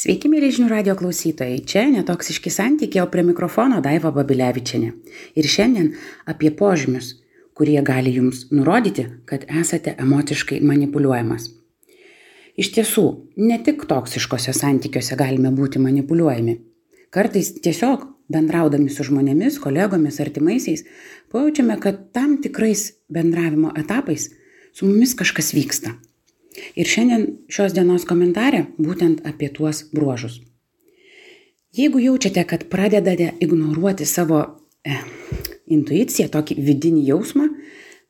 Sveiki, mėly žinių radio klausytojai. Čia netoksiški santykiai, o prie mikrofono Daiva Babilevičiane. Ir šiandien apie požymius, kurie gali jums nurodyti, kad esate emociškai manipuliuojamas. Iš tiesų, ne tik toksiškose santykiuose galime būti manipuliuojami. Kartais tiesiog bendraudami su žmonėmis, kolegomis, artimaisiais, pajaučiame, kad tam tikrais bendravimo etapais su mumis kažkas vyksta Ir šiandien šios dienos komentare būtent apie tuos bruožus. Jeigu jaučiate, kad pradedate ignoruoti savo e, intuiciją, tokį vidinį jausmą,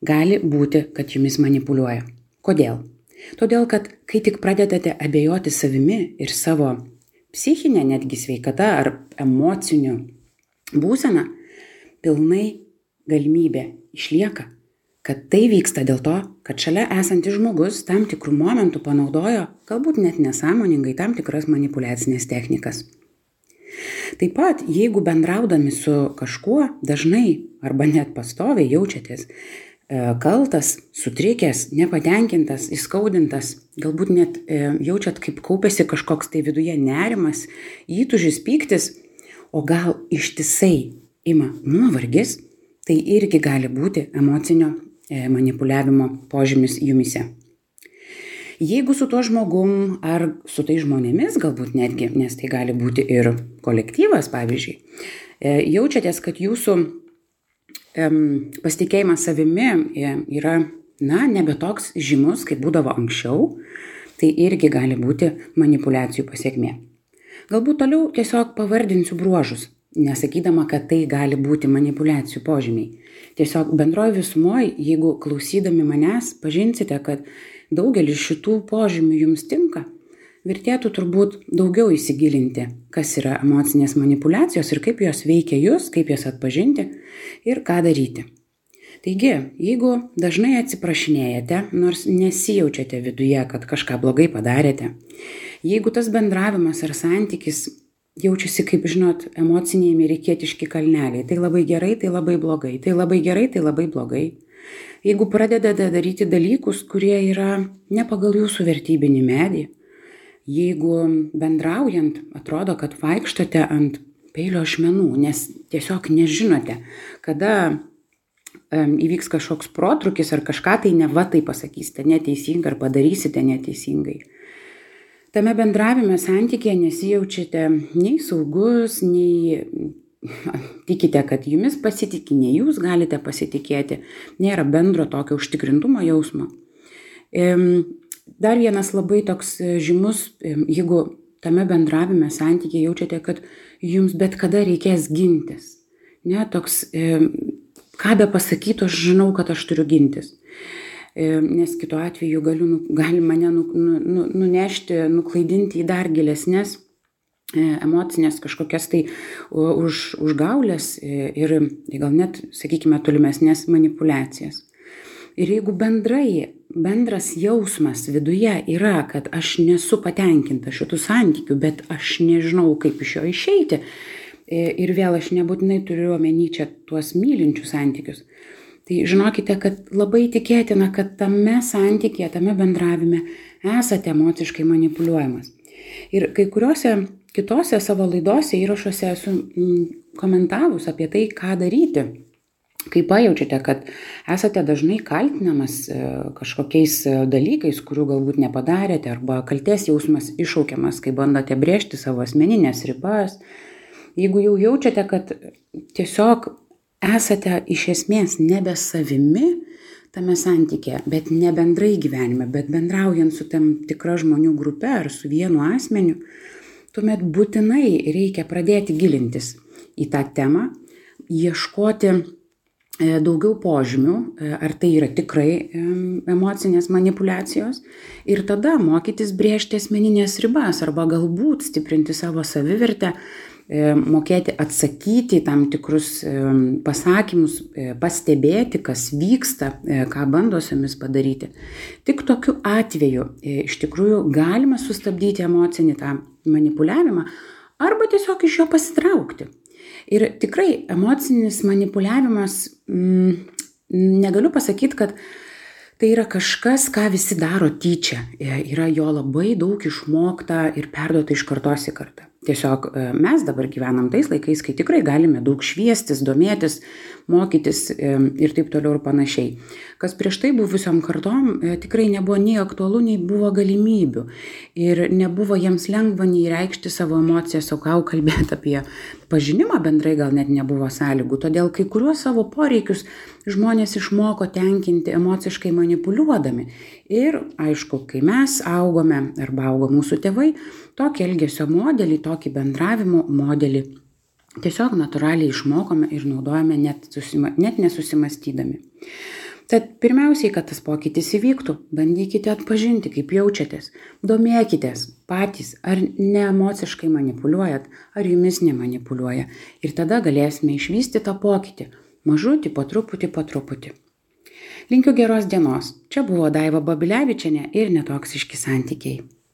gali būti, kad jumis manipuliuoja. Kodėl? Todėl, kad kai tik pradedate abejoti savimi ir savo psichinę netgi sveikata ar emociniu būseną, pilnai galimybė išlieka kad tai vyksta dėl to, kad šalia esantis žmogus tam tikrų momentų panaudojo, galbūt net nesąmoningai, tam tikras manipulacinės technikas. Taip pat, jeigu bendraudami su kažkuo dažnai arba net pastoviai jaučiatės e, kaltas, sutrikęs, nepatenkintas, įskaudintas, galbūt net e, jaučiat, kaip kaupėsi kažkoks tai viduje nerimas, įtužis, pyktis, o gal ištisai ima nuovargis, tai irgi gali būti emocinio manipuliavimo požymis jumise. Jeigu su tuo žmogum ar su tai žmonėmis galbūt netgi, nes tai gali būti ir kolektyvas, pavyzdžiui, e, jaučiatės, kad jūsų pasitikėjimas savimi e, yra, na, nebe toks žymus, kaip būdavo anksčiau, tai irgi gali būti manipulacijų pasiekmė. Galbūt toliau tiesiog pavardinsiu bruožus, nesakydama, kad tai gali būti manipulacijų požymiai. Tiesiog bendroji visumoji, jeigu klausydami manęs pažinsite, kad daugelis šitų požymių jums tinka, vertėtų turbūt daugiau įsigilinti, kas yra emocinės manipulacijos ir kaip jos veikia jūs, kaip jas atpažinti ir ką daryti. Taigi, jeigu dažnai atsiprašinėjate, nors nesijaučiate viduje, kad kažką blogai padarėte, jeigu tas bendravimas ar santykis jaučiasi kaip žinot emociniai amerikietiški kalneliai. Tai labai gerai tai labai blogai. Tai labai gerai tai labai blogai. Jeigu pradedate daryti dalykus kurie yra ne pagal jūsų vertybinį medį jeigu bendraujant atrodo kad vaikštote ant peilio ašmenų nes tiesiog nežinote kada įvyks kažkoks protrūkis ar kažką tai neva tai pasakysite. Neteisingai ar padarysite neteisingai tame bendravime santykyje nesijaučiate nei saugus, nei tikite, kad jumis pasitiki, nei jūs galite pasitikėti, nėra bendro tokio užtikrintumo jausmo. Dar vienas labai toks e, žymus, jeigu tame bendravime santykiai jaučiate, kad jums bet kada reikės gintis. Ne, toks, ką be pasakytų, aš žinau, kad aš turiu gintis. E, nes kitu atveju galiu, nu, gali mane nu, nu, nu, nunešti, nuklaidinti į dar gilesnės e, emocinės kažkokias tai už, užgaulės e, ir gal net, sakykime, tolimesnės manipulacijas. Ir jeigu bendrai, bendras jausmas viduje yra, kad aš nesu patenkinta šitų santykių, bet aš nežinau, kaip iš jo išeiti, ir vėl aš nebūtinai turiu omeny čia tuos mylinčius santykius, tai žinokite kad labai tikėtina kad tame santykyje tame bendravime esate emociškai manipuliuojamas. Ir kai kuriuose kitose savo laidose įrašuose esu mm, komentavus apie tai ką daryti. Kai pajaučiate kad esate dažnai kaltinamas e, kažkokiais e, dalykais kurių galbūt nepadarėte arba kaltės jausmas iššaukiamas kai bandote brėžti savo asmenines ribas. Jeigu jau jaučiate kad tiesiog esate iš esmės nebe savimi tame santykyje, bet ne bendrai gyvenime, bet bendraujant su tam tikra žmonių grupe ar su vienu asmeniu, tuomet būtinai reikia pradėti gilintis į tą temą, ieškoti e, daugiau požymių, e, ar tai yra tikrai emocinės manipulacijos ir tada mokytis brėžti asmeninės ribas arba galbūt stiprinti savo savivertę mokėti atsakyti į tam tikrus e, pasakymus, e, pastebėti, kas vyksta, ką bando su jumis padaryti. Tik tokiu atveju iš tikrųjų galima sustabdyti emocinį tą manipuliavimą arba tiesiog iš jo pasitraukti. Ir tikrai emocinis manipuliavimas, m, mm, negaliu pasakyti, kad tai yra kažkas, ką visi daro tyčia. E, yra jo labai daug išmokta ir perduota iš kartos į kartą. Tiesiog e, mes dabar gyvenam tais laikais, kai tikrai galime daug šviestis, domėtis, mokytis e, ir taip toliau ir panašiai. Kas prieš tai buvusiom kartom e, tikrai nebuvo nei aktualu, nei buvo galimybių. Ir nebuvo jiems lengva nei reikšti savo emocijas, o ką kalbėti apie pažinimą bendrai gal net nebuvo sąlygų. Todėl kai kuriuos savo poreikius žmonės išmoko tenkinti emociškai manipuliuodami. Ir aišku, kai mes augome arba augo mūsų tėvai, tokį elgesio modelį, tokį bendravimo modelį tiesiog natūraliai išmokome ir naudojame net, susima, net nesusimastydami. Tad pirmiausiai, kad tas pokytis įvyktų, bandykite atpažinti, kaip jaučiatės, domėkitės patys, ar ne emociškai manipuliuojat, ar jumis nemanipuliuoja. Ir tada galėsime išvysti tą pokytį, mažutį, po truputį, po truputį. Linkiu geros dienos. Čia buvo Daiva Babilevičiane ir netoksiški santykiai.